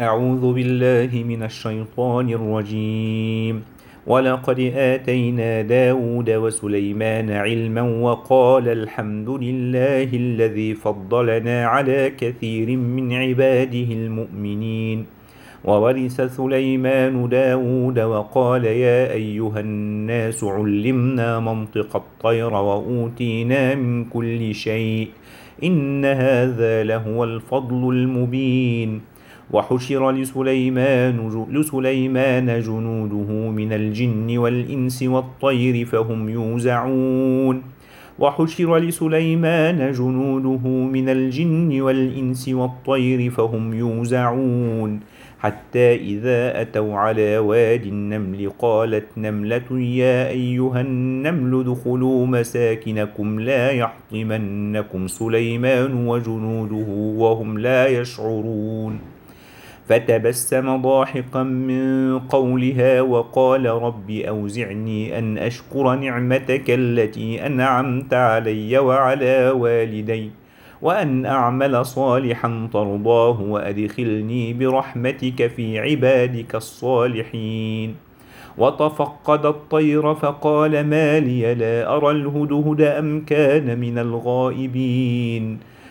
أعوذ بالله من الشيطان الرجيم. ولقد آتينا داود وسليمان علما وقال الحمد لله الذي فضلنا على كثير من عباده المؤمنين. وورث سليمان داود وقال يا أيها الناس علمنا منطق الطير وأوتينا من كل شيء. إن هذا لهو الفضل المبين. وحشر لسليمان, لسليمان جنوده من الجن والإنس والطير فهم يوزعون. وحشر لسليمان جنوده من الجن والإنس والطير فهم يوزعون. حتى إذا أتوا على واد النمل قالت نملة يا أيها النمل ادخلوا مساكنكم لا يحطمنكم سليمان وجنوده وهم لا يشعرون. فتبسم ضاحكا من قولها وقال رب أوزعني أن أشكر نعمتك التي أنعمت علي وعلى والدي وأن أعمل صالحا ترضاه وأدخلني برحمتك في عبادك الصالحين. وتفقد الطير فقال ما لي لا أرى الهدهد أم كان من الغائبين.